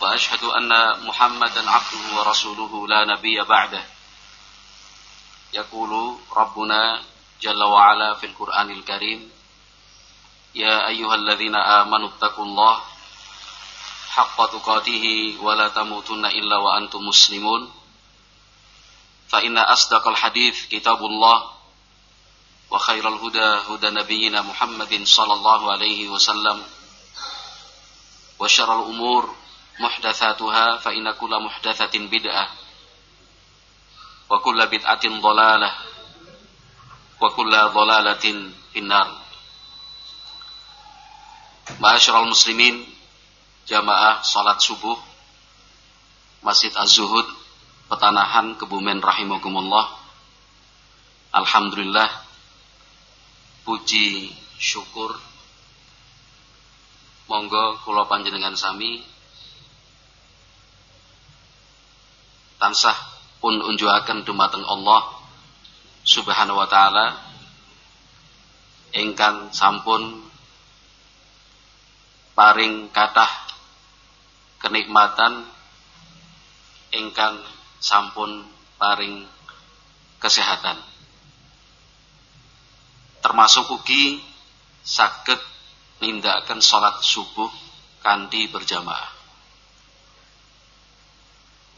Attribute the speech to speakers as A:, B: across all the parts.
A: وأشهد أن محمدا عبده ورسوله لا نبي بعده. يقول ربنا جل وعلا في القرآن الكريم يا أيها الذين آمنوا اتقوا الله حق تقاته ولا تموتن إلا وأنتم مسلمون. فإن أصدق الحديث كتاب الله وخير الهدى هدى نبينا محمد صلى الله عليه وسلم وشر الأمور محدثاتها فإن كل محدثة بدعة وكل بدعة ضلالة وكل ضلالة في النار Ma'asyiral muslimin jamaah salat subuh Masjid Az-Zuhud Petanahan Kebumen rahimakumullah Alhamdulillah puji syukur monggo kula panjenengan sami tansah pun unjuaken dumateng Allah Subhanahu wa taala. Ingkang sampun paring kathah kenikmatan. Ingkang sampun paring kesehatan. Termasuk ugi saged nindakaken salat subuh kanthi berjamaah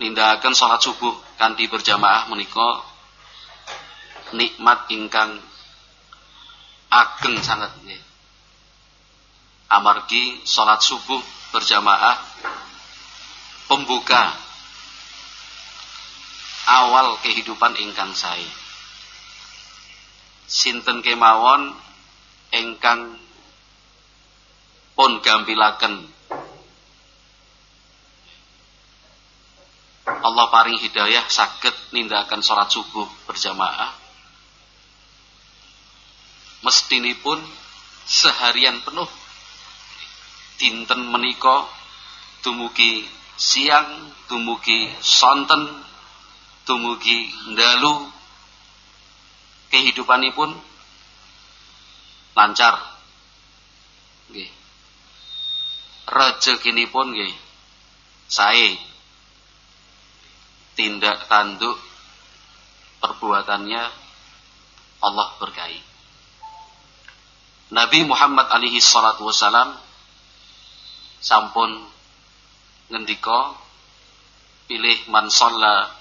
A: nindakaken salat subuh kanthi berjamaah menika nikmat ingkang ageng sangat nggih. Amargi salat subuh berjamaah pembuka awal kehidupan ingkang sae. Sinten kemawon ingkang pun gampilaken Allah paring hidayah sakit nindakan sholat subuh berjamaah. Pun seharian penuh. Dinten meniko tumugi siang tumugi sonten tumugi ndalu. Kehidupanipun lancar. Nggih. Rezekinipun nggih. Sae tindak tanduk perbuatannya Allah berkahi. Nabi Muhammad alaihi salatu wasalam sampun ngendika pilih man shalla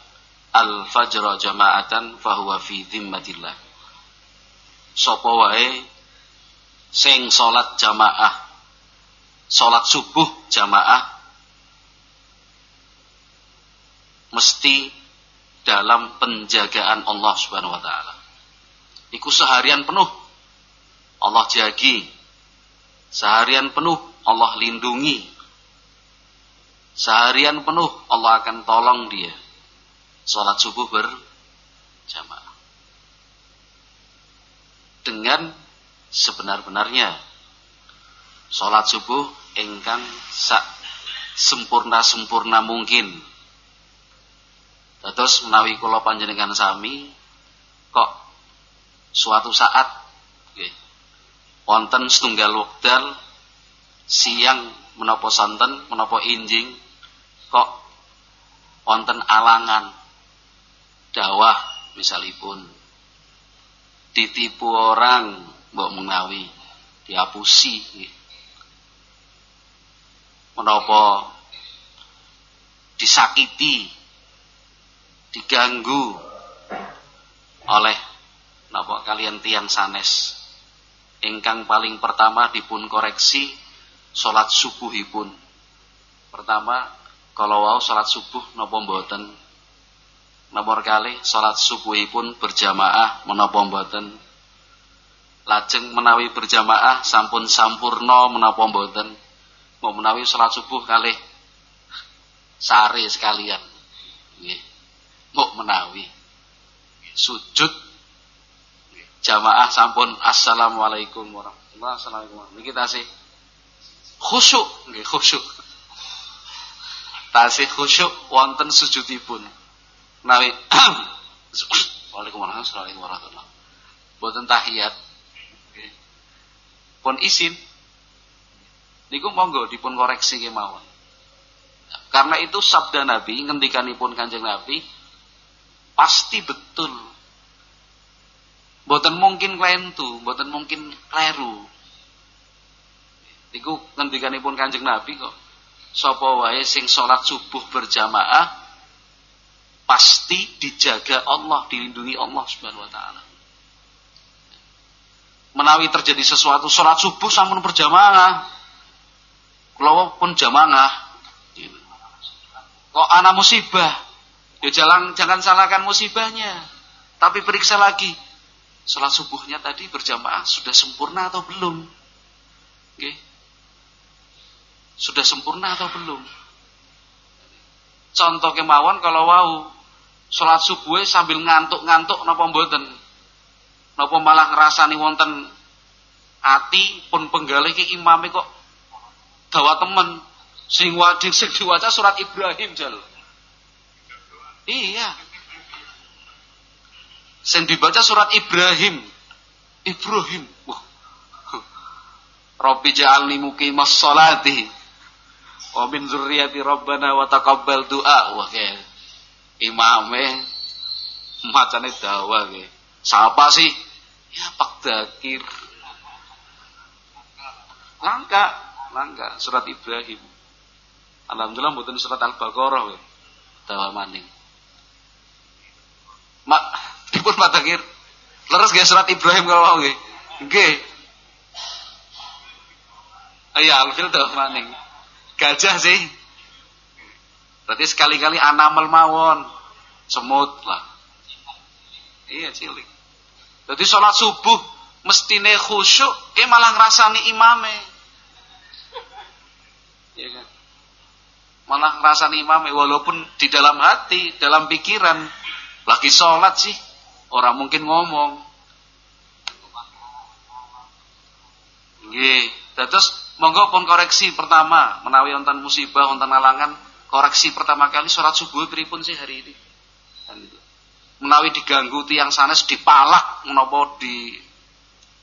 A: al fajr jama'atan fahuwa fi dhimmatillah. Sapa wae sing salat jamaah salat subuh jamaah mesti dalam penjagaan Allah Subhanahu wa taala. Iku seharian penuh Allah jagi. Seharian penuh Allah lindungi. Seharian penuh Allah akan tolong dia. Salat subuh berjamaah. Dengan sebenar-benarnya salat subuh engkang sak sempurna-sempurna mungkin Terus menawi kula panjenengan sami kok suatu saat nggih wonten setunggal wekdal siang menapa sonten menapa injing kok wonten alangan dawah misalipun ditipu orang mbok menawi diapusi nggih. Menapa disakiti diganggu oleh napa kalian tiang sanes. Ingkang paling pertama dipun koreksi salat subuhipun. Pertama kalau wau salat subuh napa mboten? Nomor kali salat subuhipun berjamaah menapa mboten? Lajeng menawi berjamaah sampun sampurno menapa mboten? Mau menawi salat subuh kali sare sekalian. Nggih mau menawi. Sujud. Jamaah sampun assalamualaikum warahmatullahi wabarakatuh. Niki tasih khusyuk nggih khusyuk. Tasih khusyuk wonten sujudipun. Nawi Waalaikumsalam warahmatullahi wabarakatuh. Boten tahiyat pun isin niku monggo dipun koreksi kemawon. Karena itu sabda Nabi ngendikanipun Kanjeng Nabi pasti betul. Boten mungkin klentu boten mungkin kleru. Niku ngendikanipun Kanjeng Nabi kok sapa wae sing salat subuh berjamaah pasti dijaga Allah dilindungi Allah Subhanahu wa taala. Menawi terjadi sesuatu sholat subuh sampun berjamaah kalau pun jamaah. Kok anak musibah ya jangan jangan salahkan musibahnya. Tapi periksa lagi. Sholat subuhnya tadi berjamaah sudah sempurna atau belum? Okay. sudah sempurna atau belum? Contoh kemauan kalau wau sholat subuh sambil ngantuk-ngantuk napa mboten? Napa malah ngrasani wonten ati pun penggalih ki imame kok dawa temen? Sing wading sing diwaca surat Ibrahim jal. Iya. Sing dibaca surat Ibrahim. Ibrahim. Wah. Rabbi ja'alni muqimas sholati wa min dzurriyyati rabbana wa taqabbal du'a. Wah kayak imame macane dawa. Siapa sih? Ya Pak Dakir. Langka, langka surat Ibrahim. Alhamdulillah mboten surat Al-Baqarah. Dawa maning. Mak, dipun Dakir. Leres nggih surat Ibrahim kalau mau nggih. Nggih. Iya, alfil dawa maning. Gajah sih. Berarti sekali-kali anamel mawon. Semut lah. Iya, cilik. Jadi sholat subuh mestine khusyuk, eh malah ngrasani imame. Ya kan? Malah ngrasani imame walaupun di dalam hati, dalam pikiran lagi sholat sih, orang mungkin ngomong. Nggih, terus monggo pun koreksi pertama. Menawi wonten musibah wonten alangan koreksi pertama kali sholat subuh pripun sih hari ini. Menawi diganggu tiang sanes dipalak menapa di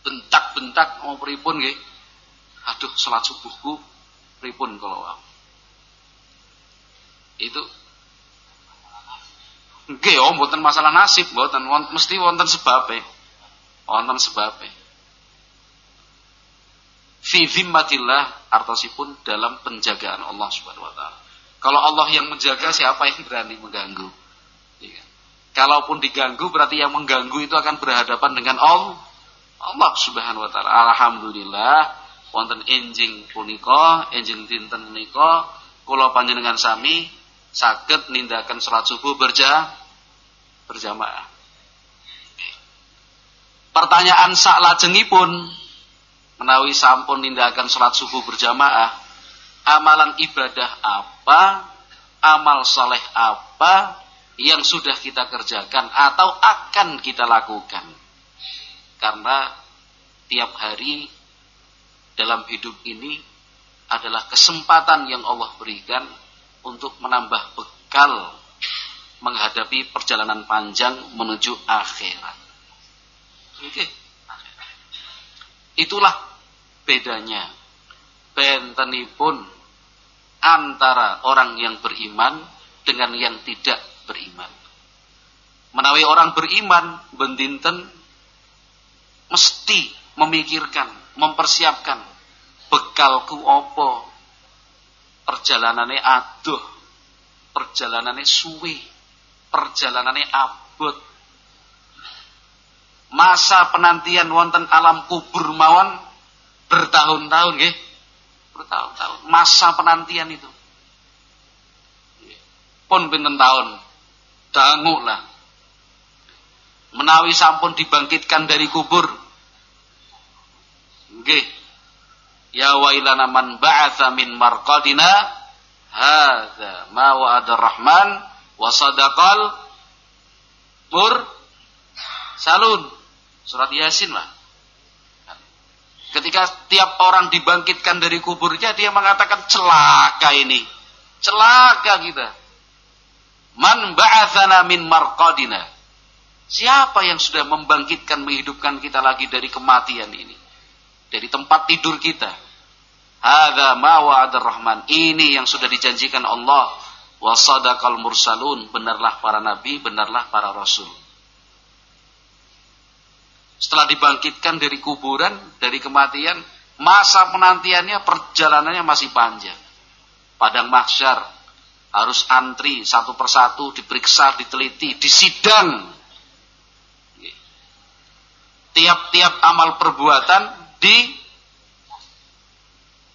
A: bentak-bentak mau pripun nggih? Aduh salat subuhku pripun kalau itu nggih oh mboten masalah nasib mboten mesti wonten sebabe wonten sebabe fi zimmatillah artosipun dalam penjagaan Allah Subhanahu wa taala kalau Allah yang menjaga siapa yang berani mengganggu Kalaupun diganggu berarti yang mengganggu itu akan berhadapan dengan Allah. Allah Subhanahu wa taala. Alhamdulillah wonten enjing punika, enjing dinten menika kula panjenengan sami saged nindakan salat subuh berja berjamaah. Pertanyaan sak lajengipun menawi sampun nindakan salat subuh berjamaah, amalan ibadah apa, amal soleh apa yang sudah kita kerjakan atau akan kita lakukan. Karena tiap hari dalam hidup ini adalah kesempatan yang Allah berikan untuk menambah bekal menghadapi perjalanan panjang menuju akhirat. Oke. Itulah bedanya. Bentenipun antara orang yang beriman dengan yang tidak beriman. Menawi orang beriman bendinten mesti memikirkan, mempersiapkan bekalku opo perjalanannya aduh perjalanannya suwi perjalanannya abot masa penantian wonten alam kubur mawon bertahun-tahun nggih bertahun-tahun masa penantian itu pun pinten tahun lah. Menawi sampun dibangkitkan dari kubur. Nggih. Ya wailana man ba'atha min marqadina hadza ma wa'ada rahman wa sadaqal mur salun. Surat yasin lah. Ketika tiap orang dibangkitkan dari kuburnya dia mengatakan celaka ini. Celaka kita. Man ba'athana min marqadina. Siapa yang sudah membangkitkan menghidupkan kita lagi dari kematian ini dari tempat tidur kita. Hadza ma wa'ada rahman. Ini yang sudah dijanjikan Allah. Wa sadaqal mursalun. Benarlah para nabi benarlah para rasul. Setelah dibangkitkan dari kuburan, dari kematian, masa penantiannya, perjalanannya masih panjang. Padang mahsyar. Harus antri satu persatu, diperiksa, diteliti, disidang. Tiap-tiap amal perbuatan di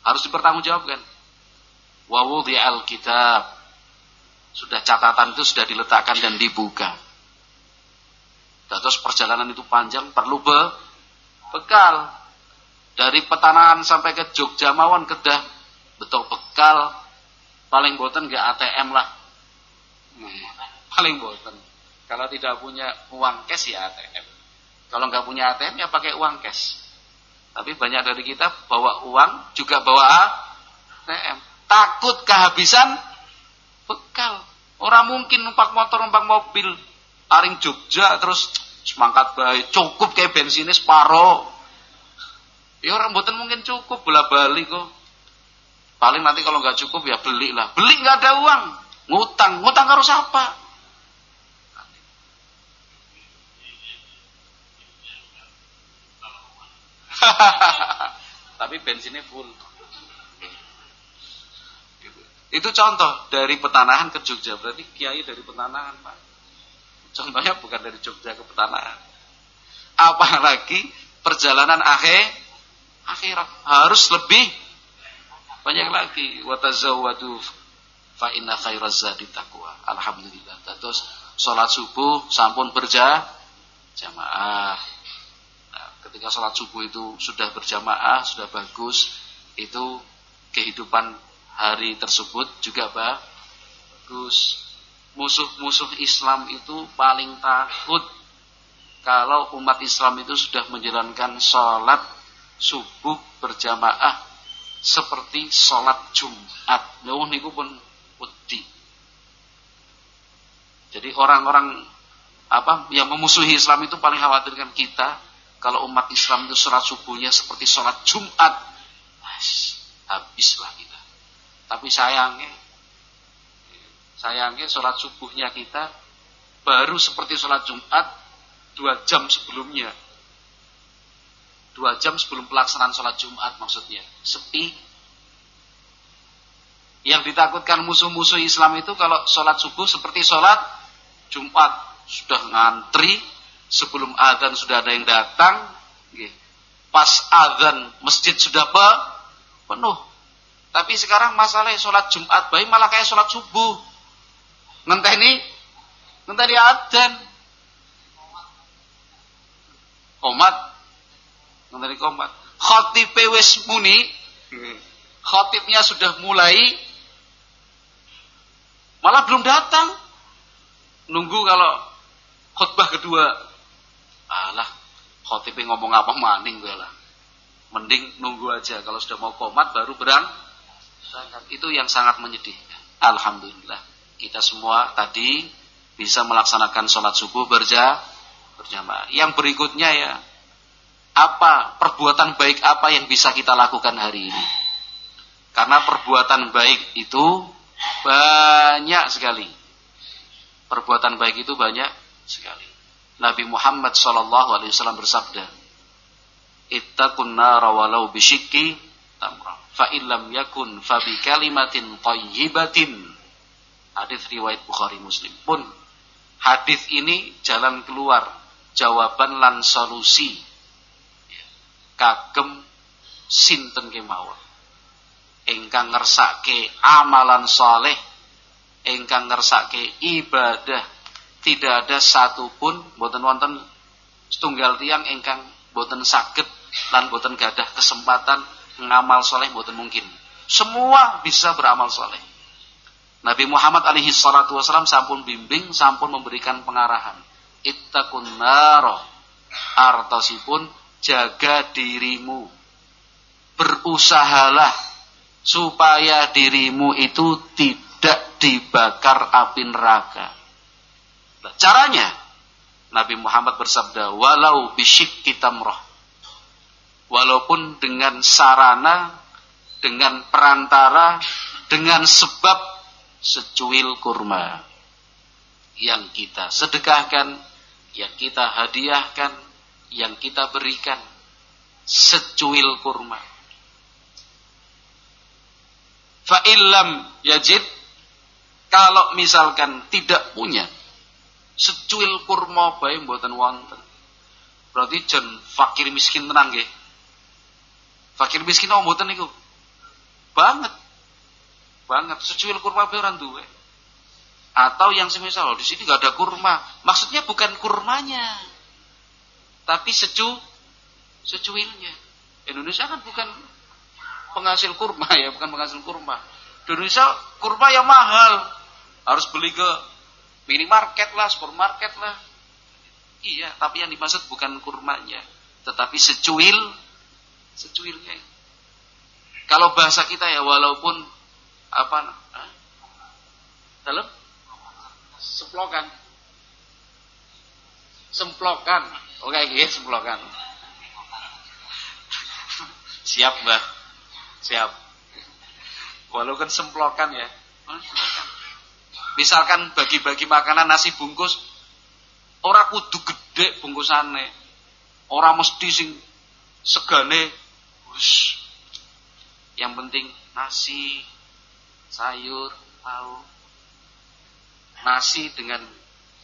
A: harus dipertanggungjawabkan. Wawudhi al-kitab. Sudah catatan itu sudah diletakkan dan dibuka. Terus perjalanan itu panjang perlu be bekal. Dari petanahan sampai ke Jogja mawon kedah betul bekal paling boten gak ATM lah. Paling boten. Kalau tidak punya uang cash ya ATM. Kalau nggak punya ATM ya pakai uang cash. Tapi banyak dari kita bawa uang juga bawa ATM. Takut kehabisan bekal. Orang mungkin numpak motor, numpak mobil, taring Jogja terus semangkat baik. Cukup kayak bensinnya separuh ya orang buatan mungkin cukup bola balik kok. Paling nanti kalau nggak cukup ya beli lah beli nggak ada uang. Ngutang. Ngutang harus apa tapi bensinnya full itu contoh dari petanahan ke Jogja berarti kiai dari petanahan pak Contohnya bukan dari Jogja ke Petanahan. Apalagi perjalanan akhir akhirat harus lebih banyak lagi. Watazawwadu fa inna khairaz taqwa. Alhamdulillah. Terus salat subuh sampun berja jamaah. Ketika salat subuh itu sudah berjamaah, sudah bagus, itu kehidupan hari tersebut juga bagus musuh-musuh Islam itu paling takut kalau umat Islam itu sudah menjalankan sholat subuh berjamaah seperti sholat Jumat. Nuh niku pun wedi. Jadi orang-orang apa yang memusuhi Islam itu paling khawatirkan kita kalau umat Islam itu sholat subuhnya seperti sholat Jumat. Habislah kita. Tapi sayangnya Sayangnya sholat subuhnya kita baru seperti sholat Jumat dua jam sebelumnya. Dua jam sebelum pelaksanaan sholat Jumat maksudnya. Sepi. Yang ditakutkan musuh-musuh Islam itu kalau sholat subuh seperti sholat Jumat. Sudah ngantri, sebelum adzan sudah ada yang datang. Pas adzan masjid sudah penuh. Tapi sekarang masalahnya sholat Jumat baik malah kayak sholat subuh. Ngenteni ngenteni adzan. Komat. Ngenteni komat. Khotib wis muni. Khotibnya sudah mulai. Malah belum datang. Nunggu kalau khutbah kedua alah khotibnya ngomong apa maning gue lah mending nunggu aja kalau sudah mau komat baru berang itu yang sangat menyedihkan alhamdulillah kita semua tadi bisa melaksanakan sholat subuh berja, berjamaah. Yang berikutnya ya, apa perbuatan baik apa yang bisa kita lakukan hari ini? Karena perbuatan baik itu banyak sekali. Perbuatan baik itu banyak sekali. Nabi Muhammad Shallallahu Alaihi Wasallam bersabda, "Ittaqun nara walau bisyikki tamra, fa illam yakun fa bi kalimatin thayyibatin Hadis riwayat Bukhari Muslim pun hadis ini jalan keluar jawaban lan solusi. Kagem sinten kemawon? Ingkang ngersake amalan soleh ingkang ngersake ibadah tidak ada satupun boten wonten setunggal tiang ingkang boten saged lan boten gadah kesempatan ngamal soleh boten mungkin semua bisa beramal soleh Nabi Muhammad alaihi salatu wasallam sampun bimbing, sampun memberikan pengarahan. Ittaqun naro. Artosipun jaga dirimu. Berusahalah supaya dirimu itu tidak dibakar api neraka. Nah, caranya Nabi Muhammad bersabda, walau bisyik kitamroh. Walaupun dengan sarana, dengan perantara, dengan sebab secuil kurma. Yang kita sedekahkan, yang kita hadiahkan, yang kita berikan. Secuil kurma. Fa'ilam yajid, kalau misalkan tidak punya, secuil kurma bae mboten wonten. Berarti jen fakir miskin tenang nggih. Fakir miskin apa mboten niku? Banget. Banget secuil kurma bae ora duwe. Atau yang semisal di sini nggak ada kurma. Maksudnya bukan kurmanya. Tapi secu secuilnya. Indonesia kan bukan penghasil kurma ya, bukan penghasil kurma. Indonesia kurma yang mahal. Harus beli ke minimarket lah, supermarket lah. Iya, tapi yang dimaksud bukan kurmanya, tetapi secuil, secuilnya. Kalau bahasa kita ya, walaupun apa, dalam semplokan, semplokan, oke, okay, semplokan. Siap mbak, siap. Walaupun semplokan ya, Misalkan bagi-bagi makanan nasi bungkus ora kudu gede bungkusane. Ora mesti sing segane Ush. Yang penting nasi, sayur, tahu. Nasi dengan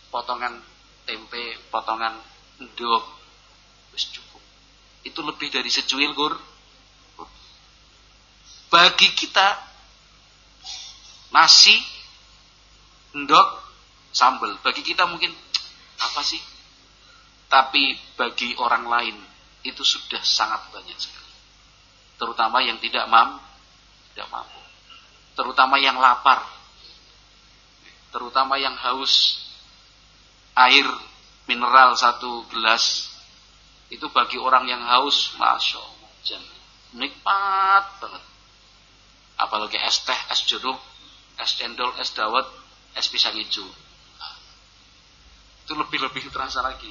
A: potongan tempe, potongan endog. Wis cukup. Itu lebih dari secuil, Gur. Bagi kita nasi endok, sambal. Bagi kita mungkin apa sih? Tapi bagi orang lain itu sudah sangat banyak sekali. Terutama yang tidak mampu, tidak mampu. Terutama yang lapar. Terutama yang haus. Air mineral satu gelas itu bagi orang yang haus, masya Allah, nikmat banget. Apalagi es teh, es jeruk, es cendol, es dawet, es pisang hijau. Itu lebih-lebih terasa lagi.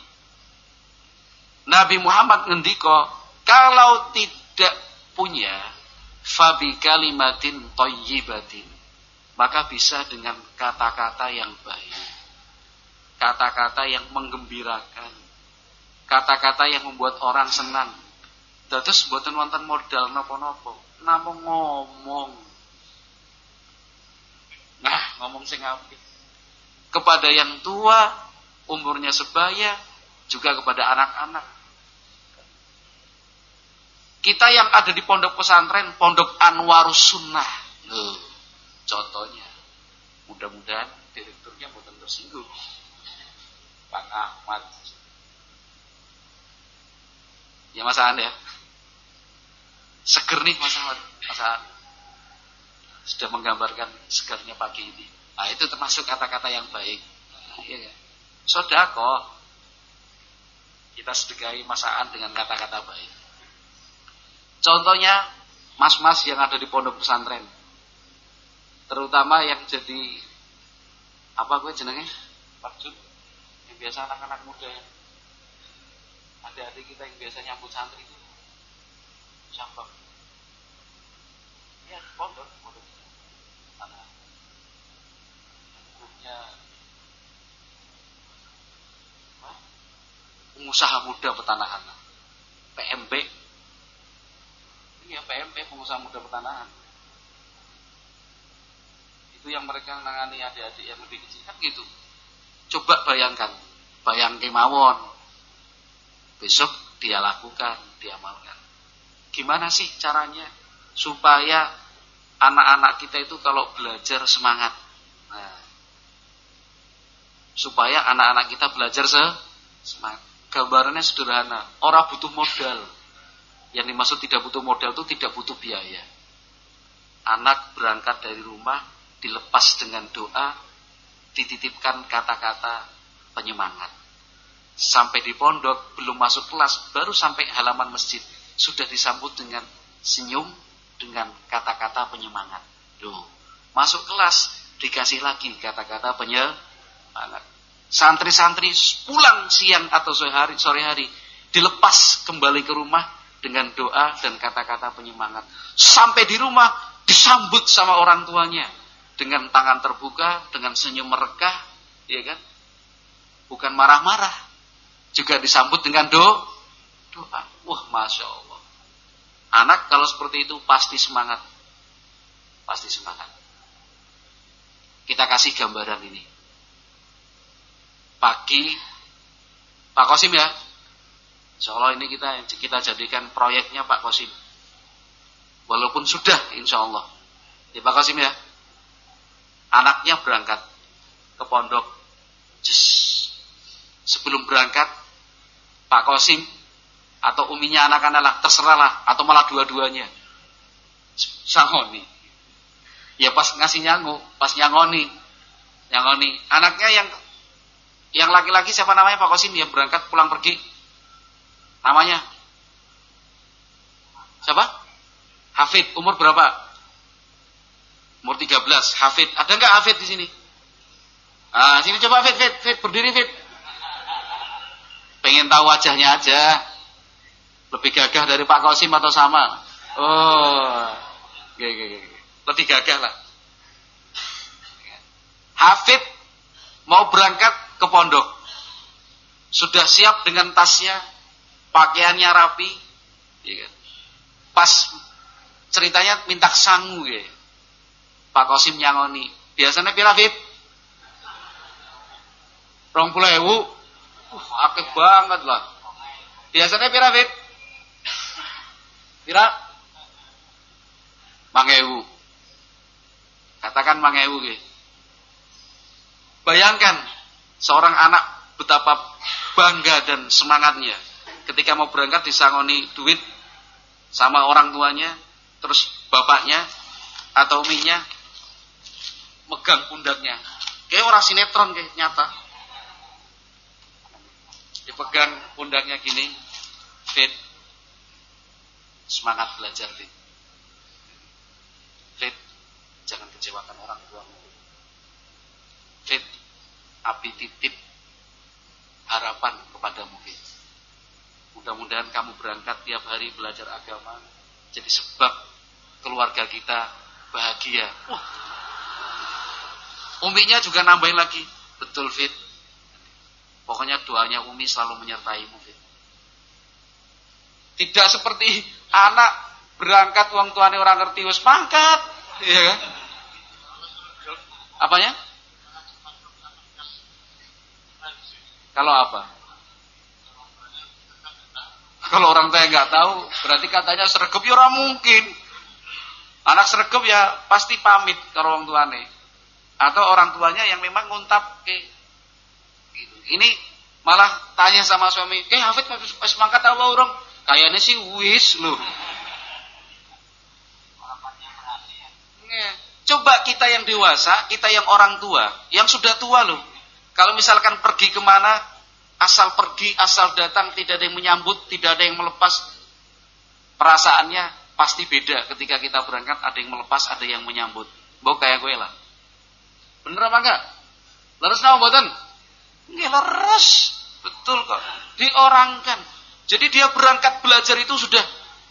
A: Nabi Muhammad ngendiko, kalau tidak punya fabi kalimatin toyibatin, maka bisa dengan kata-kata yang baik. Kata-kata yang menggembirakan. Kata-kata yang membuat orang senang. Dados buatan wonten modal nopo-nopo, namung ngomong Nah, ngomong sing apik. Kepada yang tua, umurnya sebaya, juga kepada anak-anak. Kita yang ada di pondok pesantren, pondok Anwarus Sunnah. Loh, contohnya. Mudah-mudahan direkturnya bukan tersinggung. Pak Ahmad. Ya Mas An ya. Seger nih. Mas Ahmad sudah menggambarkan segarnya pagi ini. Nah, itu termasuk kata-kata yang baik. Nah, iya Sodako, kita sedekahi masaan dengan kata-kata baik. Contohnya, mas-mas yang ada di pondok pesantren. Terutama yang jadi, apa gue jenenge? Pak yang biasa anak-anak muda yang adik-adik kita yang biasa nyambut santri itu. Siapa? Ya, pondok, pondok pengusaha muda petanahan PMP iya PMP pengusaha muda petanahan itu yang mereka menangani adik-adik yang lebih kecil. Kan gitu. Coba bayangkan. Bayang kemawon. Besok dia lakukan dia amalkan. Gimana sih caranya supaya anak-anak kita itu kalau belajar semangat? Nah, supaya anak-anak kita belajar se semangat gambarannya sederhana. Orang butuh modal. Yang dimaksud tidak butuh modal itu tidak butuh biaya. Anak berangkat dari rumah, dilepas dengan doa, dititipkan kata-kata penyemangat. sampai di pondok, belum masuk kelas, baru sampai halaman masjid, sudah disambut dengan senyum, dengan kata-kata penyemangat. Duh, masuk kelas, dikasih lagi kata-kata penyemangat. Santri-santri pulang siang atau sore hari, sore hari, dilepas kembali ke rumah dengan doa dan kata-kata penyemangat. Sampai di rumah, disambut sama orang tuanya dengan tangan terbuka, dengan senyum merekah, ya kan? Bukan marah-marah, juga disambut dengan do doa. Wah, masya Allah. Anak kalau seperti itu pasti semangat, pasti semangat. Kita kasih gambaran ini. Pagi, Pak Kosim ya. Insya Allah ini kita kita jadikan proyeknya Pak Kosim. Walaupun sudah, insya Allah. Ya Pak Kosim ya. Anaknya berangkat ke pondok. Just. Sebelum berangkat, Pak Kosim atau uminya anak-anak lah, terserahlah atau malah dua-duanya. Sangoni. Ya pas ngasih nyangu, pas nyangoni. Nyangoni. Anaknya yang yang laki-laki siapa namanya Pak Kosim yang berangkat pulang pergi? Namanya? Siapa? Hafid, umur berapa? Umur 13. Hafid. Ada enggak Hafid di sini? Ah, sini coba Hafid, Hafid, Hafid berdiri Hafid. Pengen tahu wajahnya aja. Lebih gagah dari Pak Kosim atau sama? Oh, gak, gak, gak. lebih gagah lah. Hafid mau berangkat ke pondok. Sudah siap dengan tasnya, pakaiannya rapi. Ya kan? Pas ceritanya minta sangu ya. Pak Kosim nyangoni. Biasanya pira Fit? Rong puluh ewu Uh, akeh banget lah. Biasanya pira, Fit? Pira? Mangewu. Katakan mangewu gitu. Bayangkan seorang anak betapa bangga dan semangatnya ketika mau berangkat disangoni duit sama orang tuanya, terus bapaknya atau uminya megang pundaknya. Kayak orang sinetron kayak nyata. Dipegang pundaknya gini fit semangat belajar fit fit jangan kecewakan orang tuamu. Fit api titip harapan kepadamu fit mudah-mudahan kamu berangkat tiap hari belajar agama jadi sebab keluarga kita bahagia Wah. uminya juga nambahin lagi betul fit Pokoknya doanya Umi selalu menyertaimu. Tidak seperti anak berangkat uang tuanya orang ngerti wis mangkat, iya kan? Apanya? Kalau apa? Kalau orang tua nggak tahu, berarti katanya sergap ya orang mungkin. Anak sergap ya pasti pamit ke orang tuanya. Atau orang tuanya yang memang nguntap ke ini malah tanya sama suami, "Eh, Hafid pas mangkat Allah orang?" Kayaknya sih wis loh. Ya. Coba kita yang dewasa, kita yang orang tua, yang sudah tua loh. Kalau misalkan pergi ke mana, asal pergi, asal datang, tidak ada yang menyambut, tidak ada yang melepas perasaannya, pasti beda ketika kita berangkat, ada yang melepas, ada yang menyambut. Bau kayak gue lah. Bener apa enggak? Lalu nama boten? Ini leres. Betul kok. Diorangkan. Jadi dia berangkat belajar itu sudah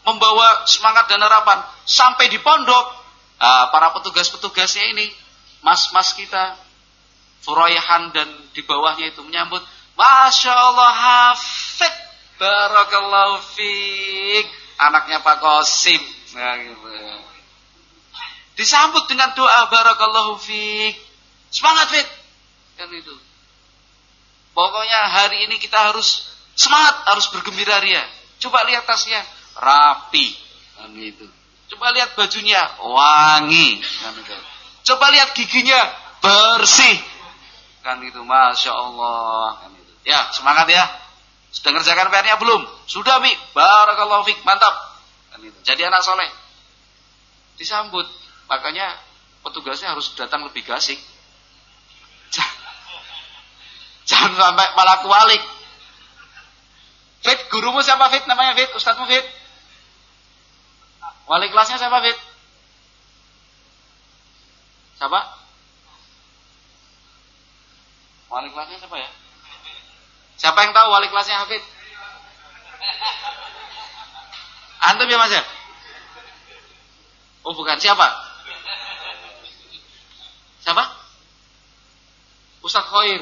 A: membawa semangat dan harapan. Sampai di pondok, uh, para petugas-petugasnya ini, mas-mas kita, Furaihan dan di bawahnya itu menyambut, Masya Allah hafid, Barakallahu fiqh. Anaknya Pak Kosim. Nah, gitu. Disambut dengan doa Barakallahu fiqh. Semangat Fit. Kan itu. Pokoknya hari ini kita harus semangat, harus bergembira ria. Coba lihat tasnya, rapi. Kan gitu. Coba lihat bajunya, wangi. Kan gitu. Coba lihat giginya, bersih. Kan itu, Masya Allah. Gitu. Ya, semangat ya. Sudah ngerjakan PR-nya belum? Sudah, Mi. Barakallahu fiqh. Mantap. Jadi anak soleh. Disambut. Makanya petugasnya harus datang lebih gasik. Jangan sampai malah kualik. Fit, gurumu siapa Fit? Namanya Fit, ustadzmu Fit? Wali kelasnya siapa Fit? Siapa? Wali kelasnya siapa ya? Siapa yang tahu wali kelasnya Hafid? Antum ya Mas ya? Oh bukan, siapa? Siapa? Ustadz Khair.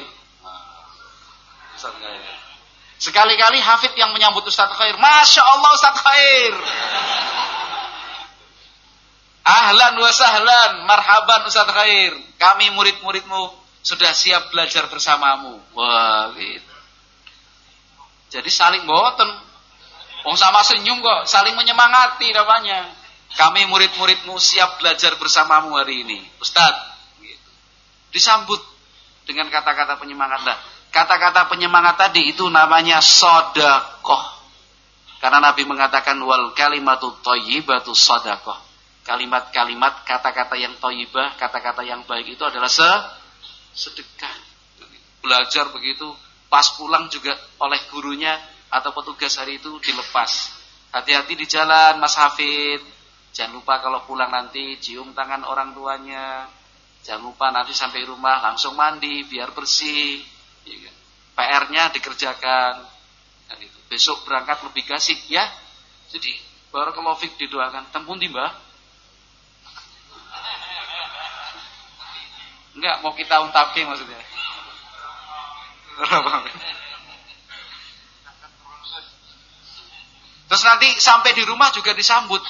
A: Ustadz Khair. Sekali-kali Hafid yang menyambut Ustadz Khair. Masya Allah Ustadz Khair. Ahlan wa sahlan, marhaban Ustadz Khair. Kami murid-muridmu sudah siap belajar bersamamu. Wah, gitu. Jadi saling boten. Wong sama senyum kok, saling menyemangati namanya. Kami murid-muridmu siap belajar bersamamu hari ini. Ustaz. Gitu. Disambut dengan kata-kata penyemangat. Kata-kata penyemangat tadi itu namanya sodakoh. Karena Nabi mengatakan wal kalimatu toyibatu sodakoh. Kalimat-kalimat, kata-kata yang toyibah, kata-kata yang baik itu adalah se sedekah. Belajar begitu Pas pulang juga oleh gurunya atau petugas hari itu dilepas. Hati-hati di jalan Mas Hafid. Jangan lupa kalau pulang nanti cium tangan orang tuanya. Jangan lupa nanti sampai rumah langsung mandi biar bersih. Ya kan? PR-nya dikerjakan. Itu. Besok berangkat lebih kasih ya. Jadi baru kalau Fik didoakan. Tempun di mbah. Enggak mau kita untapke maksudnya. Terus nanti sampai di rumah juga disambut.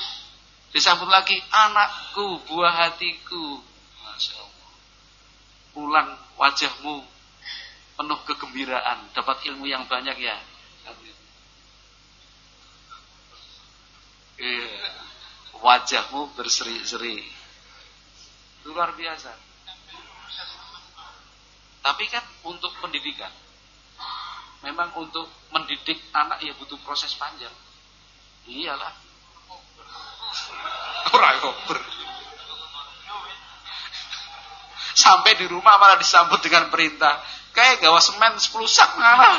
A: Disambut lagi, anakku, buah hatiku. Masya Allah. Pulang wajahmu penuh kegembiraan. Dapat ilmu yang banyak ya. Iya. Wajahmu berseri-seri. Luar biasa. Tapi kan untuk pendidikan, memang untuk mendidik anak ya butuh proses panjang. Iyalah. Orang koper. Sampai di rumah malah disambut dengan perintah. Kayak gawa semen 10 sak mana.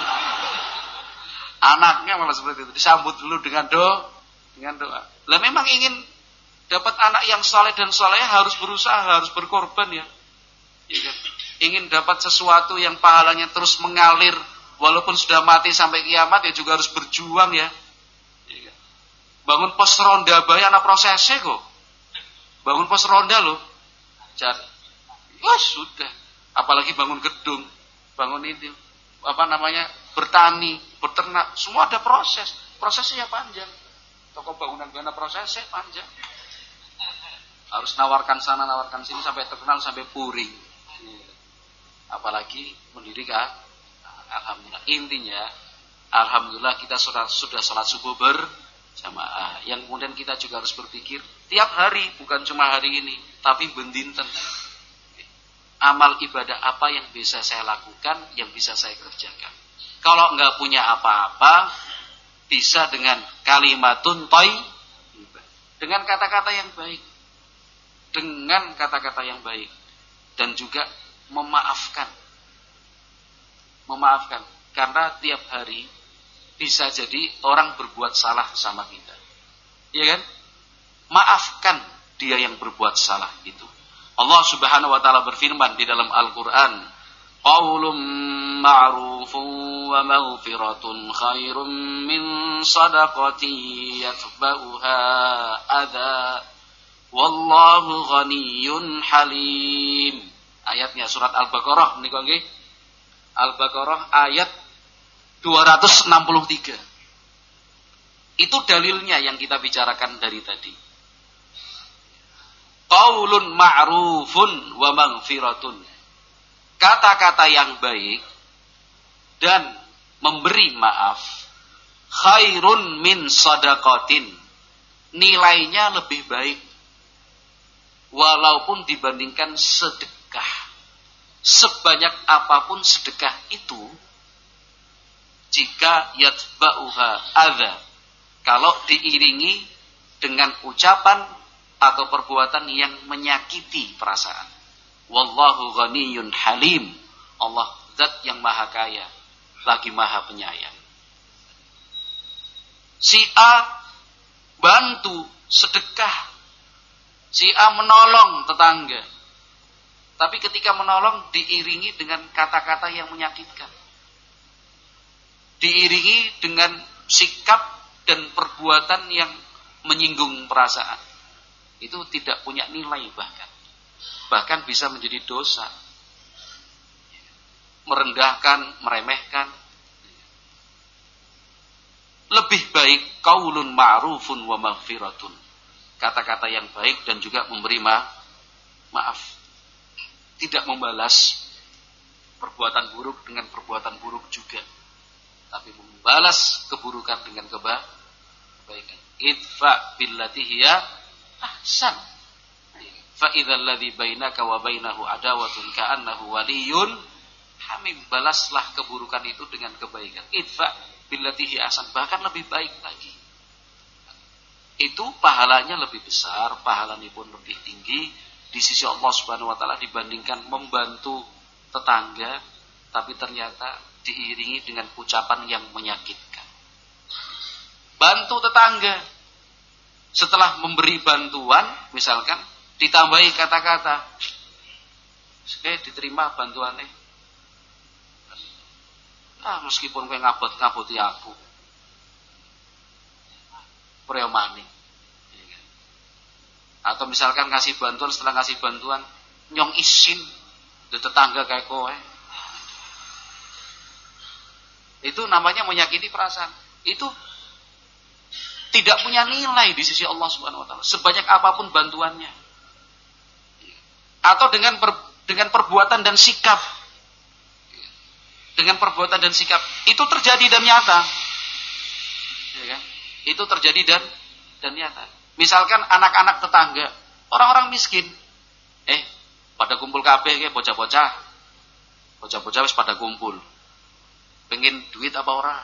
A: Anaknya malah seperti itu. Disambut dulu dengan doa. Dengan doa. Lah memang ingin dapat anak yang soleh dan soleh harus berusaha, harus berkorban ya. Iya kan? Ingin dapat sesuatu yang pahalanya terus mengalir walaupun sudah mati sampai kiamat ya juga harus berjuang ya. Iya. Bangun pos ronda bayar anak prosesnya kok. Bangun pos ronda loh. Cari. Wah sudah. Apalagi bangun gedung, bangun itu apa namanya bertani, beternak, semua ada proses. Prosesnya panjang. Toko bangunan bangunan prosesnya panjang. Harus nawarkan sana, nawarkan sini sampai terkenal sampai puring. Apalagi mendidik ah, alhamdulillah. Intinya alhamdulillah kita sudah sudah sholat subuh berjamaah yang kemudian kita juga harus berpikir tiap hari bukan cuma hari ini tapi bendinten. Amal ibadah apa yang bisa saya lakukan yang bisa saya kerjakan. Kalau nggak punya apa-apa bisa dengan kalimatun toy dengan kata-kata yang baik. Dengan kata-kata yang baik. Dan juga memaafkan. Memaafkan. Karena tiap hari bisa jadi orang berbuat salah sama kita. Iya kan? Maafkan dia yang berbuat salah itu. Allah Subhanahu wa taala berfirman di dalam Al-Qur'an, "Qaulun ma'rufun wa maghfiratun khairum min sadaqati yatba'uha adha wallahu ghaniyyun halim." Ayatnya surat Al-Baqarah menika nggih. Al-Baqarah ayat 263. Itu dalilnya yang kita bicarakan dari tadi. Qaulun ma'rufun wa maghfiratun. Kata-kata yang baik dan memberi maaf khairun min sadaqatin. Nilainya lebih baik walaupun dibandingkan sedekah. Sebanyak apa pun sedekah itu, jika yatba'uha adha, kalau diiringi dengan ucapan atau perbuatan yang menyakiti perasaan. Wallahu ghaniyun halim. Allah zat yang maha kaya, lagi maha penyayang. Si A bantu, sedekah. Si A menolong tetangga. Tapi ketika menolong diiringi dengan kata-kata yang menyakitkan. Diiringi dengan sikap dan perbuatan yang menyinggung perasaan. Itu tidak punya nilai bahkan. Bahkan bisa menjadi dosa. Merendahkan, meremehkan, lebih baik kaulun ma'rufun wa maghfiratun. Kata-kata yang baik dan juga memberi ma maaf. Tidak membalas perbuatan buruk dengan perbuatan buruk juga. Tapi membalas keburukan dengan keba kebaikan. Idfa billati hiya ahsan. Fa idzal ladzi bainaka wa bainahu adawatun ka'annahu waliyyun hamim. Balaslah keburukan itu dengan kebaikan. Idfa billatihi asan bahkan lebih baik lagi itu pahalanya lebih besar pahalanya pun lebih tinggi di sisi Allah Subhanahu wa taala dibandingkan membantu tetangga tapi ternyata diiringi dengan ucapan yang menyakitkan bantu tetangga setelah memberi bantuan misalkan ditambahi kata-kata eh diterima bantuannya Ah, meskipun kowe ngabot-ngaboti aku. Preomani. Atau misalkan ngasih bantuan setelah ngasih bantuan nyong isin di tetangga kayak kowe. Itu namanya menyakiti perasaan. Itu tidak punya nilai di sisi Allah Subhanahu wa taala sebanyak apa pun bantuannya. Atau dengan per, dengan perbuatan dan sikap dengan perbuatan dan sikap itu terjadi dan nyata. Ya kan? Itu terjadi dan dan nyata. Misalkan anak-anak tetangga, orang-orang miskin, eh pada kumpul kabeh kayak bocah-bocah, bocah-bocah wis pada kumpul. Pengen duit apa ora?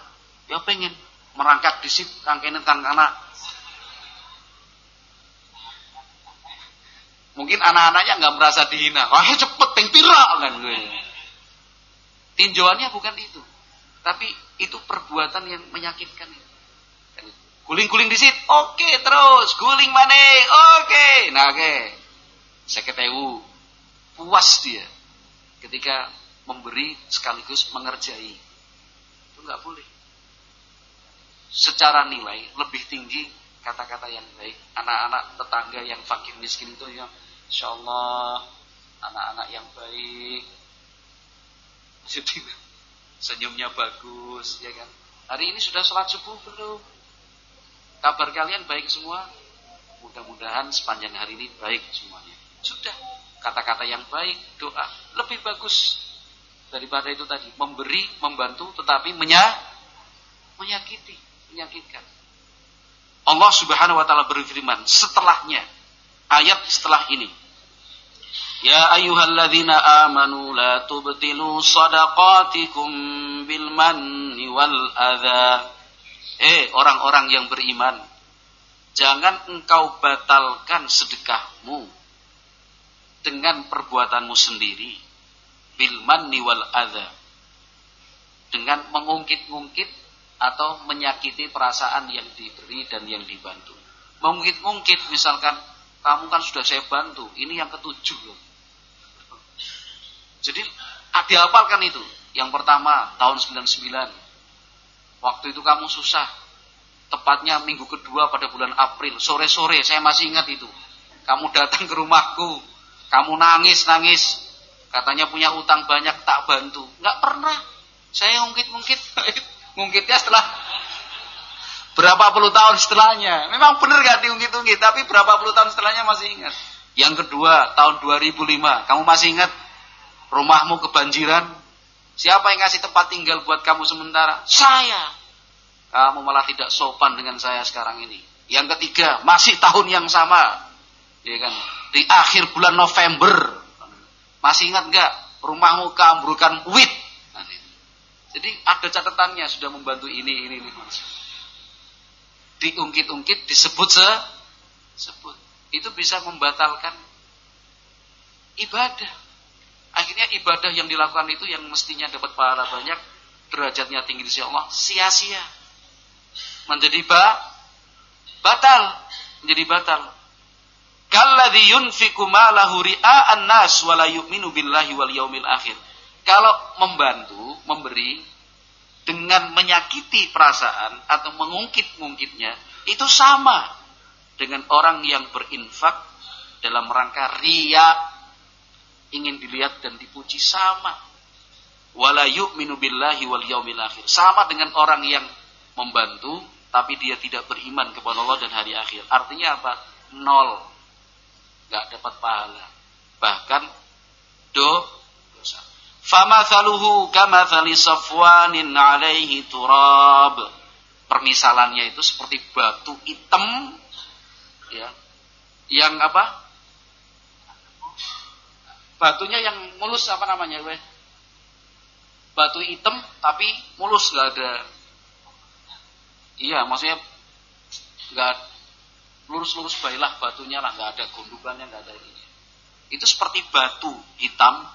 A: Ya pengen merangkak disip kangkene kang anak. Mungkin anak-anaknya nggak merasa dihina. Wah cepet peng kan gue. Tinjauannya bukan itu. Tapi itu perbuatan yang menyakitkan. Guling-guling di situ, oke okay, terus. Guling mana? Oke. Okay. Nah oke. Okay. Seketewu. Puas dia. Ketika memberi sekaligus mengerjai. Itu nggak boleh. Secara nilai lebih tinggi kata-kata yang baik. Anak-anak tetangga yang fakir miskin itu yang Insya Allah anak-anak yang baik senyumnya bagus, ya kan? Hari ini sudah sholat subuh belum? Kabar kalian baik semua? Mudah-mudahan sepanjang hari ini baik semuanya. Sudah, kata-kata yang baik, doa. Lebih bagus daripada itu tadi. Memberi, membantu, tetapi menya, menyakiti, menyakitkan. Allah subhanahu wa ta'ala berfirman, setelahnya, ayat setelah ini. Ya ayyuhalladzina amanu la tubtilu sadaqatikum bil manni wal adha. Eh orang-orang yang beriman Jangan engkau batalkan sedekahmu Dengan perbuatanmu sendiri Bilman wal adha Dengan mengungkit-ungkit Atau menyakiti perasaan yang diberi dan yang dibantu Mengungkit-ungkit misalkan Kamu kan sudah saya bantu Ini yang ketujuh loh jadi dihafalkan itu. Yang pertama tahun 99. Waktu itu kamu susah. Tepatnya minggu kedua pada bulan April. Sore-sore saya masih ingat itu. Kamu datang ke rumahku. Kamu nangis-nangis. Katanya punya utang banyak tak bantu. Nggak pernah. Saya ngungkit-ngungkit. Ngungkitnya setelah berapa puluh tahun setelahnya. Memang benar gak diungkit-ungkit. Tapi berapa puluh tahun setelahnya masih ingat. Yang kedua tahun 2005. Kamu masih ingat rumahmu kebanjiran, siapa yang ngasih tempat tinggal buat kamu sementara? Saya. Kamu malah tidak sopan dengan saya sekarang ini. Yang ketiga, masih tahun yang sama. Ya kan? Di akhir bulan November. Masih ingat nggak? Rumahmu keambrukan wit. Jadi ada catatannya sudah membantu ini, ini, ini. Diungkit-ungkit, disebut se sebut. Itu bisa membatalkan ibadah. Akhirnya ibadah yang dilakukan itu yang mestinya dapat pahala banyak, derajatnya tinggi di sisi Allah, sia-sia. menjadi ba batal, menjadi batal. Kalladzi yunfiqu malahu ria'an nas wa la yu'minu billahi wal yaumil akhir. Kalau membantu, memberi dengan menyakiti perasaan atau mengungkit-ungkitnya, itu sama dengan orang yang berinfak dalam rangka ria ingin dilihat dan dipuji sama. Wala yu'minu billahi wal yaumil akhir. Sama dengan orang yang membantu tapi dia tidak beriman kepada Allah dan hari akhir. Artinya apa? Nol nggak dapat pahala. Bahkan do dosa. Famathaluhu kamathali safwanin alaihi turab. Permisalannya itu seperti batu hitam ya. Yang apa? Batunya yang mulus apa namanya, we? Batu hitam tapi mulus nggak ada. Iya, maksudnya nggak lurus-lurus baiklah batunya lah, nggak ada gundukannya, nggak ada ini. Itu seperti batu hitam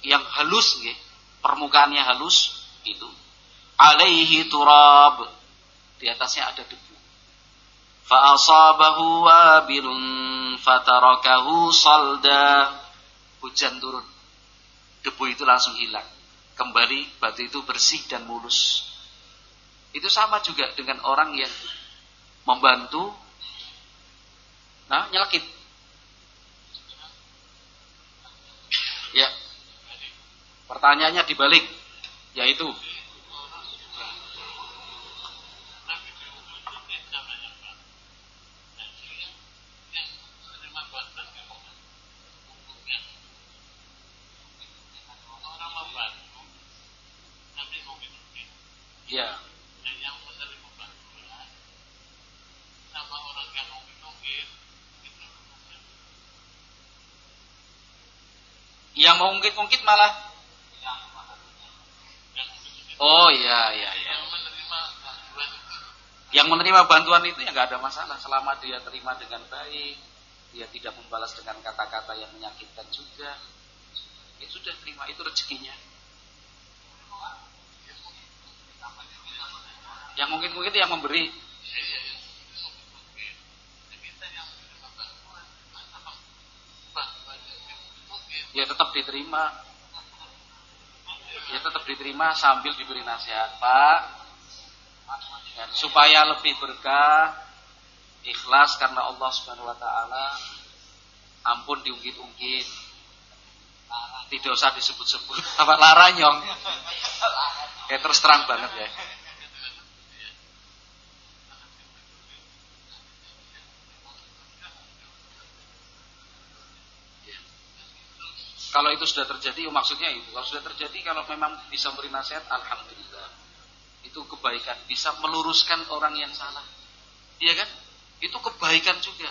A: yang halus, ya. permukaannya halus, itu. Alaihi turab, di atasnya ada debu. Fa'asabahu wabilun fatarakahu salda. Hujan turun. Debu itu langsung hilang. Kembali batu itu bersih dan mulus. Itu sama juga dengan orang yang membantu Nah, nyelekit. Ya. Pertanyaannya dibalik, yaitu Ya. Yang mau ungkit-ungkit malah Oh iya iya iya. Yang menerima bantuan itu ya nggak ada masalah selama dia terima dengan baik, dia tidak membalas dengan kata-kata yang menyakitkan juga. Ya sudah terima itu rezekinya. Yang mungkin-mungkin itu yang memberi. Ya tetap diterima. Ya tetap diterima sambil diberi nasihat Pak. Dan supaya lebih berkah ikhlas karena Allah Subhanahu wa taala ampun diungkit-ungkit. Tidak usah disebut-sebut. Apa laranyong ya terus terang banget ya Kalau itu sudah terjadi, maksudnya itu. Kalau sudah terjadi, kalau memang bisa beri nasihat, alhamdulillah. Itu kebaikan, bisa meluruskan orang yang salah. Iya kan? Itu kebaikan juga.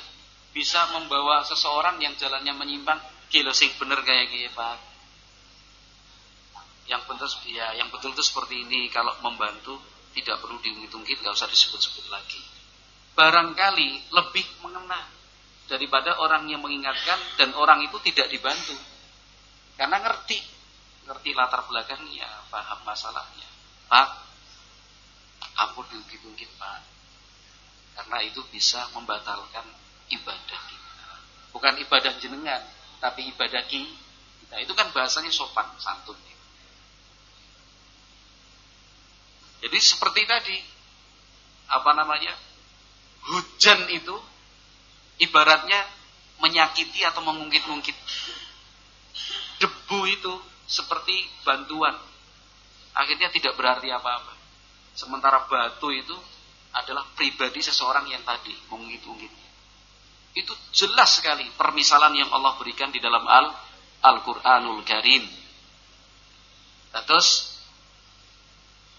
A: Bisa membawa seseorang yang jalannya menyimpang, kilo sing bener kayak gini, Pak. Yang betul ya, yang betul itu seperti ini. Kalau membantu tidak perlu diungkit-ungkit, nggak usah disebut-sebut lagi. Barangkali lebih mengena daripada orang yang mengingatkan dan orang itu tidak dibantu. Karena ngerti, ngerti latar belakangnya, paham masalahnya. Pak, ampun diungkit-ungkit Pak. Karena itu bisa membatalkan ibadah kita. Bukan ibadah jenengan, tapi ibadah kita. Itu kan bahasanya sopan, santun. Jadi seperti tadi, apa namanya, hujan itu ibaratnya menyakiti atau mengungkit-ungkit debu itu seperti bantuan. Akhirnya tidak berarti apa-apa. Sementara batu itu adalah pribadi seseorang yang tadi mengungkit-ungkit. Itu jelas sekali permisalan yang Allah berikan di dalam Al Al-Qur'anul Karim. Terus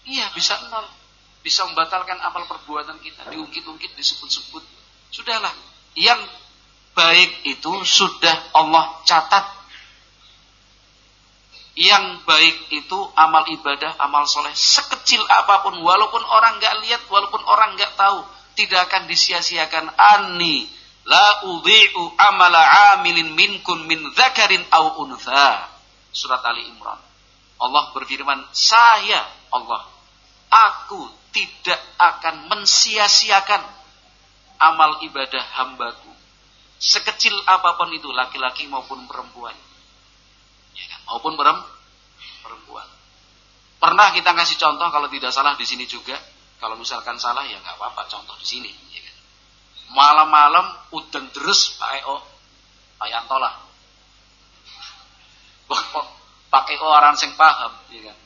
A: iya bisa nol. Bisa membatalkan amal perbuatan kita, diungkit-ungkit, disebut-sebut. Sudahlah, yang baik itu sudah Allah catat yang baik itu amal ibadah, amal soleh sekecil apa pun, walaupun orang nggak lihat, walaupun orang nggak tahu, tidak akan disia-siakan. Ani la udhi'u amala amilin minkun min zakarin au untha. Surat Ali Imran. Allah berfirman, saya Allah aku tidak akan mensia-siakan amal ibadah hambaku. Sekecil apa pun itu, laki-laki maupun perempuan. Ya kan? Maupun perempuan. Pernah kita kasih contoh kalau tidak salah di sini juga. Kalau misalkan salah ya nggak apa-apa contoh di sini. Ya kan? Malam-malam udan terus Pak Eo, Pak Yanto lah. Pakai orang sing paham, ya kan?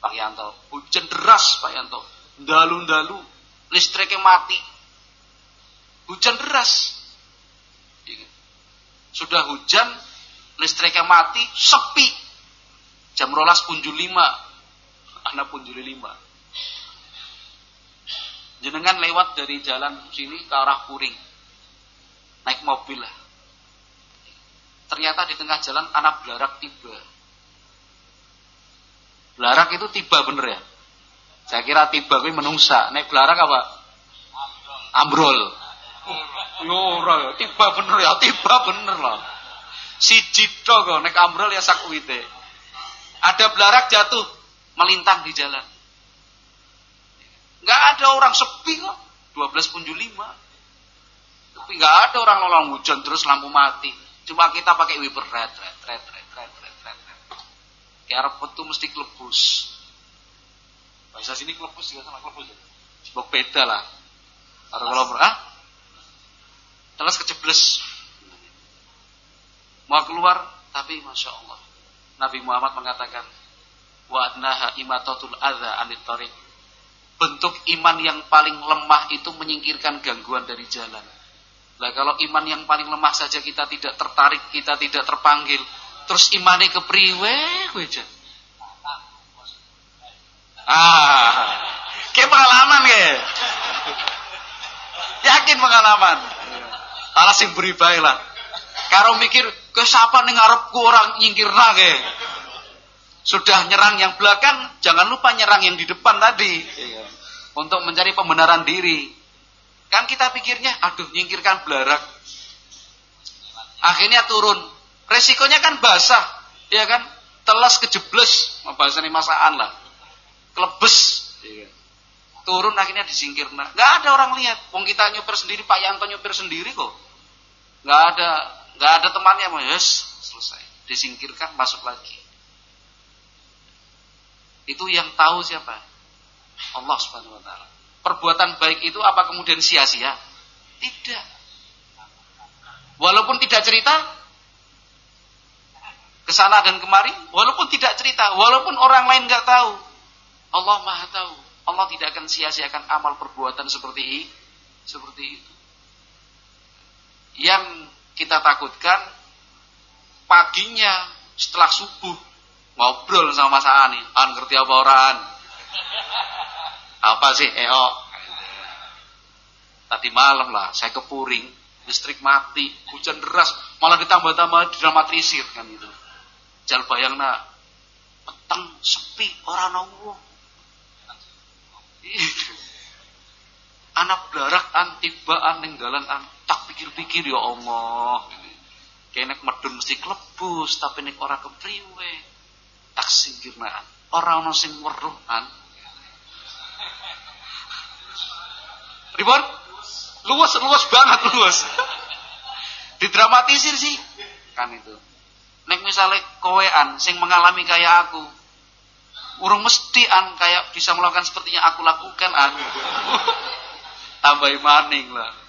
A: Pak Yanto. Hujan deras Pak Yanto. Dalu-dalu listriknya mati. Hujan deras. Sudah hujan, listriknya mati, sepi. Jam rolas punjul lima. Anak punjul lima. Jenengan lewat dari jalan sini ke arah Puring. Naik mobil lah. Ternyata di tengah jalan anak belarak tiba Belarak itu tiba bener ya? Saya kira tiba kuwi menungsa. Nek belarak apa? Ambrol. Yo ora tiba bener ya, tiba bener lah. Si Jito kok nek ambrol ya sakwite. Ada belarak jatuh melintang di jalan. Enggak ada orang sepi kok. 12 punju 5. Tapi enggak ada orang nolong hujan terus lampu mati. Cuma kita pakai wiper red, red, red, red. Arab itu mesti klebus. Bahasa sini klebus juga sama klebus ya. Sebab beda lah. Atau kalau ah, terus kejebles. Mau keluar, tapi masya Allah. Nabi Muhammad mengatakan, wa adnaha imatatul adha anit. Bentuk iman yang paling lemah itu menyingkirkan gangguan dari jalan. Lah kalau iman yang paling lemah saja kita tidak tertarik, kita tidak terpanggil, Terus imane kepriwe kowe Ah. Ke pengalaman ke? Yakin pengalaman. Alah sing beri lah. Karo mikir ke siapa ning ngarepku orang nyingkirna ke. Sudah nyerang yang belakang, jangan lupa nyerang yang di depan tadi. Untuk mencari pembenaran diri. Kan kita pikirnya, aduh nyingkirkan belarak. Akhirnya turun, Resikonya kan basah, ya kan? Telas kejebles, bahasa ini masaan lah. Klebes, ya. turun akhirnya disingkir. Nah, nggak ada orang lihat. Wong kita nyopir sendiri, Pak Yanto nyopir sendiri kok. Nggak ada, nggak ada temannya, yes, selesai. Disingkirkan, masuk lagi. Itu yang tahu siapa? Allah Subhanahu wa taala. Perbuatan baik itu apa kemudian sia-sia? Tidak. Walaupun tidak cerita, ke sana dan kemari, walaupun tidak cerita, walaupun orang lain nggak tahu. Allah Maha tahu. Allah tidak akan sia-siakan amal perbuatan seperti ini, seperti itu. Yang kita takutkan paginya setelah subuh ngobrol sama Mas Ani, an ngerti apa orang? Apa sih? EO. Tadi malam lah saya ke Puring, listrik mati, hujan deras, malah ditambah-tambah dramatisir kan itu. Jal bayangna peteng sepi orang nongwo. Anak blarak an tibaan ning dalan an tak pikir-pikir ya Allah. Kenek medun mesti klebus tapi nek ora kepriwe. Tak singkirnaan. Ora ana sing weruh an. Ribon? Luas, luas banget luas. Didramatisir sih. Kan itu. Nek misalnya kowean sing mengalami kayak aku, urung mesti an kayak bisa melakukan seperti yang aku lakukan an. Tambah maning lah.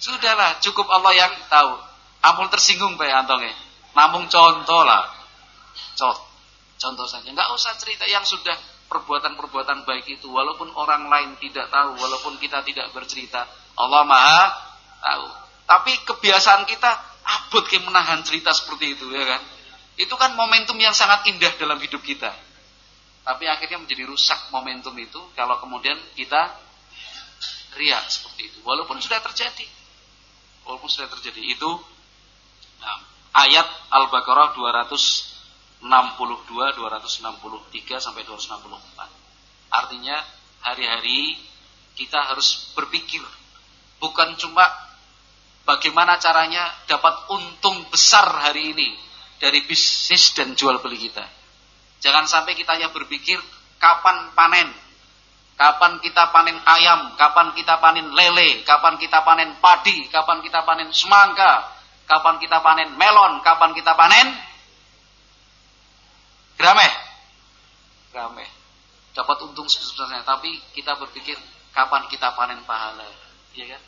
A: Sudahlah, cukup Allah yang tahu. Ampun tersinggung Pak Antonge. Namun contoh lah. Contoh, contoh saja. Enggak usah cerita yang sudah perbuatan-perbuatan baik itu walaupun orang lain tidak tahu, walaupun kita tidak bercerita, Allah Maha tahu. Tapi kebiasaan kita abot kayak menahan cerita seperti itu ya kan. Itu kan momentum yang sangat indah dalam hidup kita. Tapi akhirnya menjadi rusak momentum itu kalau kemudian kita riak seperti itu. Walaupun sudah terjadi. Walaupun sudah terjadi. Itu nah, ayat Al-Baqarah 262, 263 sampai 264. Artinya hari-hari kita harus berpikir bukan cuma bagaimana caranya dapat untung besar hari ini dari bisnis dan jual beli kita. Jangan sampai kita yang berpikir kapan panen. Kapan kita panen ayam, kapan kita panen lele, kapan kita panen padi, kapan kita panen semangka, kapan kita panen melon, kapan kita panen grameh. Grameh. Dapat untung sebesar-besarnya, tapi kita berpikir kapan kita panen pahala, ya kan?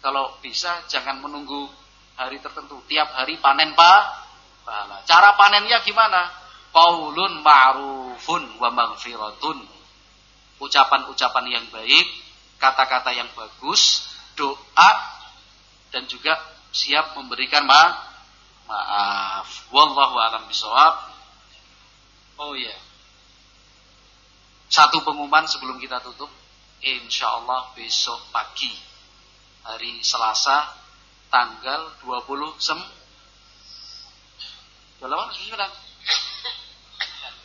A: Kalau bisa jangan menunggu hari tertentu, tiap hari panen pa pahala. Cara panennya gimana? Qaulun ma'rufun wa maghfiratun ucapan-ucapan yang baik, kata-kata yang bagus, doa dan juga siap memberikan ma maaf. Wallahu a'lam bishawab. Oh ya. Yeah. Satu pengumuman sebelum kita tutup. Insya Allah besok pagi hari Selasa tanggal 20 sem 29 29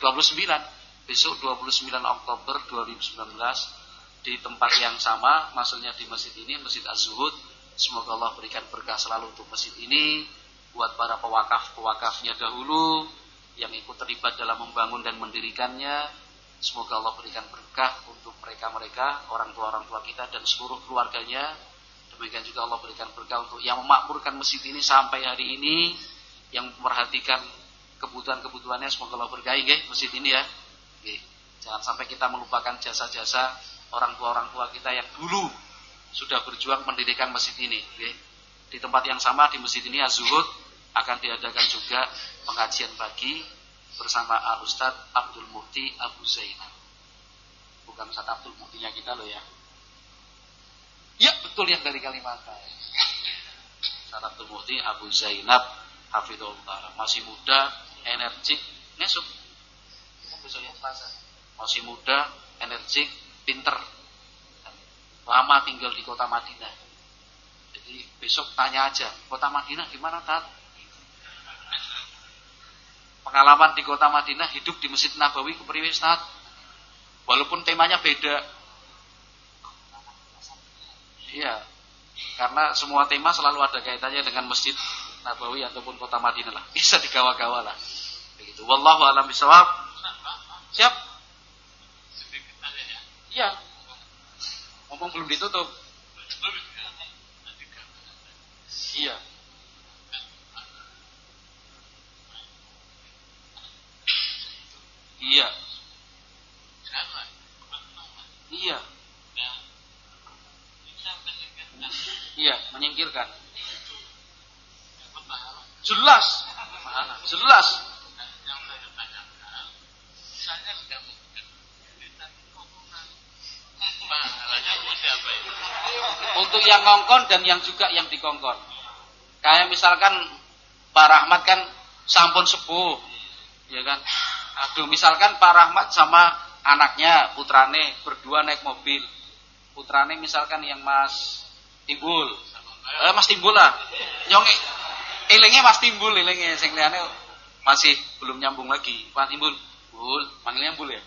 A: besok 29 Oktober 2019 di tempat yang sama, maksudnya di masjid ini, Masjid Az-Zuhud. Semoga Allah berikan berkah selalu untuk masjid ini, buat para pewakaf-pewakafnya dahulu, yang ikut terlibat dalam membangun dan mendirikannya. Semoga Allah berikan berkah untuk mereka-mereka, orang tua-orang tua kita dan seluruh keluarganya. Demikian juga Allah berikan berkah untuk yang memakmurkan masjid ini sampai hari ini, yang memperhatikan kebutuhan-kebutuhannya. Semoga Allah berkahi masjid ini ya. Jangan sampai kita melupakan jasa-jasa orang tua orang tua kita yang dulu sudah berjuang mendirikan masjid ini. Di tempat yang sama di masjid ini Azuhud akan diadakan juga pengajian pagi bersama Al Ustad Abdul Mufti Abu Zainab. Bukan Ustaz Abdul Muftinya kita loh ya. Ya betul yang dari Kalimantan. Ustaz Abdul Mufti Abu Zainab Hafidullah masih muda, energik, nesuk. Besok yang Selasa masih muda, energik, pinter. Lama tinggal di kota Madinah. Jadi besok tanya aja, kota Madinah gimana tat? Pengalaman di kota Madinah hidup di Masjid Nabawi kepriwe Ustaz? Walaupun temanya beda. Iya. Karena semua tema selalu ada kaitannya dengan Masjid Nabawi ataupun kota Madinah lah. Bisa digawa-gawa lah. Begitu. Wallahu a'lam bishawab. Siap? Iya. Ngomong belum ditutup. Iya. Iya. Iya. Iya, menyingkirkan. Jelas. Jelas. Untuk yang ngongkon dan yang juga yang dikongkon. Kayak misalkan Pak Rahmat kan sampun sepuh, ya kan. Aduh, misalkan Pak Rahmat sama anaknya, putrane berdua naik mobil. Putrane misalkan yang Mas Timbul. Eh, Mas Timbul lah. Nyong elenge Mas Timbul, elenge sing liyane masih belum nyambung lagi. Pak Timbul, Bul, manggilnya Bul ya?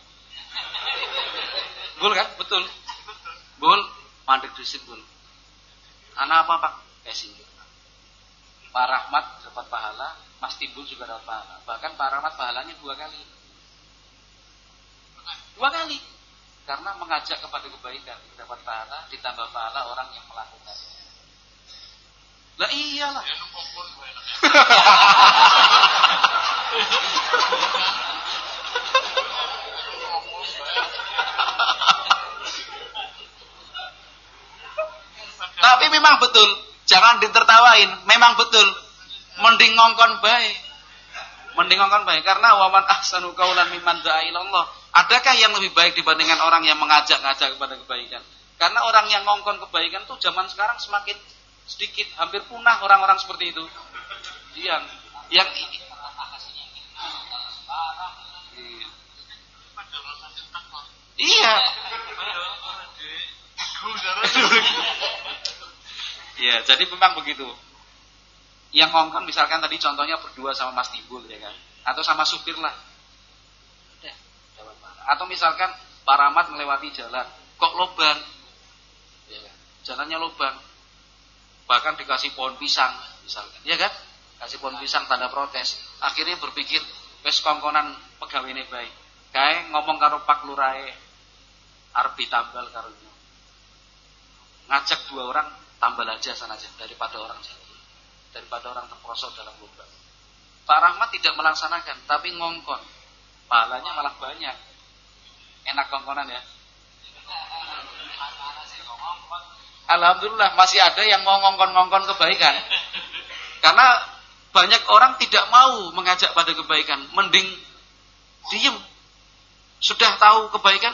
A: Bul kan? Betul. Bul, mandek disit bul. Anak apa pak? Casing. Pak Rahmat dapat pahala, Mas Timbul juga dapat pahala. Bahkan Pak Rahmat pahalanya dua kali. Dua kali. Karena mengajak kepada kebaikan dapat pahala, ditambah pahala orang yang melakukan. Lah iyalah. Ya, Tapi memang betul, jangan ditertawain, memang betul. Mending ngongkon baik. Mending ngongkon baik karena waman ahsanu qaulan mimman da'a Allah. Adakah yang lebih baik dibandingkan orang yang mengajak-ngajak kepada kebaikan? Karena orang yang ngongkon kebaikan tuh zaman sekarang semakin sedikit, hampir punah orang-orang seperti itu. Yang yang Iya. Ya, jadi memang begitu. Yang ngongkon misalkan tadi contohnya berdua sama Mas Timbul ya kan, atau sama supir lah. Atau misalkan Pak Rahmat melewati jalan, kok lobang? Ya kan? Jalannya lobang. Bahkan dikasih pohon pisang misalkan, ya kan? Kasih pohon pisang tanda protes. Akhirnya berpikir, wes kongkonan pegawai ini baik. Kae ngomong karo Pak Lurae arep ditambal karo ngajak dua orang tambal aja sana aja daripada orang jadi daripada orang terprosok dalam lomba. Pak Rahmat tidak melaksanakan tapi ngongkon. Pahalanya malah banyak. Enak ngongkonan ya? Alhamdulillah masih ada yang ngongkon-ngongkon kebaikan. Karena banyak orang tidak mau mengajak pada kebaikan. Mending diem. Sudah tahu kebaikan?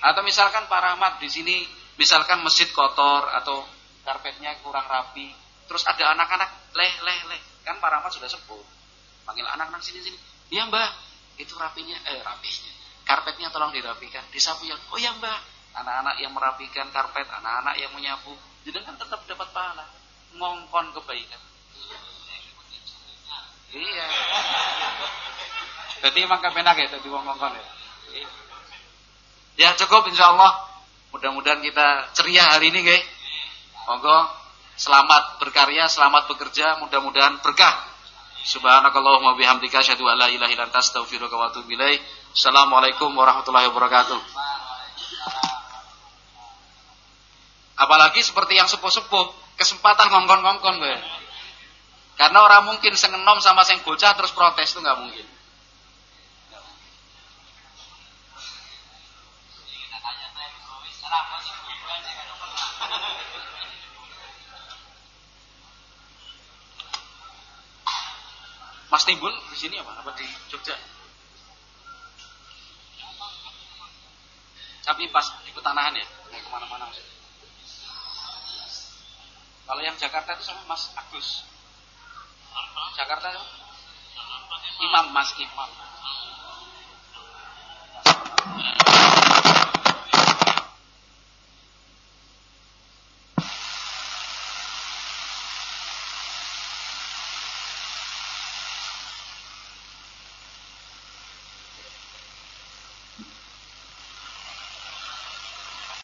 A: Atau misalkan Pak Rahmat di sini misalkan masjid kotor atau karpetnya kurang rapi terus ada anak-anak leh leh leh. Kan Pak Rahmat sudah sepuh panggil anak-anak sini sini. Iya mbak. Itu rapinya eh rapinya karpetnya tolong dirapikan disapu yang oh ya mbak. Anak-anak yang merapikan karpet anak-anak yang menyapu jadi kan tetap dapat pahala. Ngongkon kebaikan. Iya. Jadi emang kepenak ya jadi ngongkon ya? Ya cukup insya Allah mudah-mudahan kita ceria hari ini guys monggo selamat berkarya selamat bekerja mudah-mudahan berkah Subhanakallahumma bihamdika asyhadu an la ilaha illa anta astaghfiruka wa atubu ilaik. Assalamualaikum warahmatullahi wabarakatuh. Apalagi seperti yang sepuh-sepuh, kesempatan ngongkon-ngongkon gue. Karena orang mungkin sengenom sama sing bocah terus protes itu nggak mungkin. Mas Timbul di sini apa? Apa di Jogja? Tapi pas di petanahan ya, nggak ke mana-mana. Kalau yang Jakarta itu sama Mas Agus. Jakarta itu? Imam Mas Imam.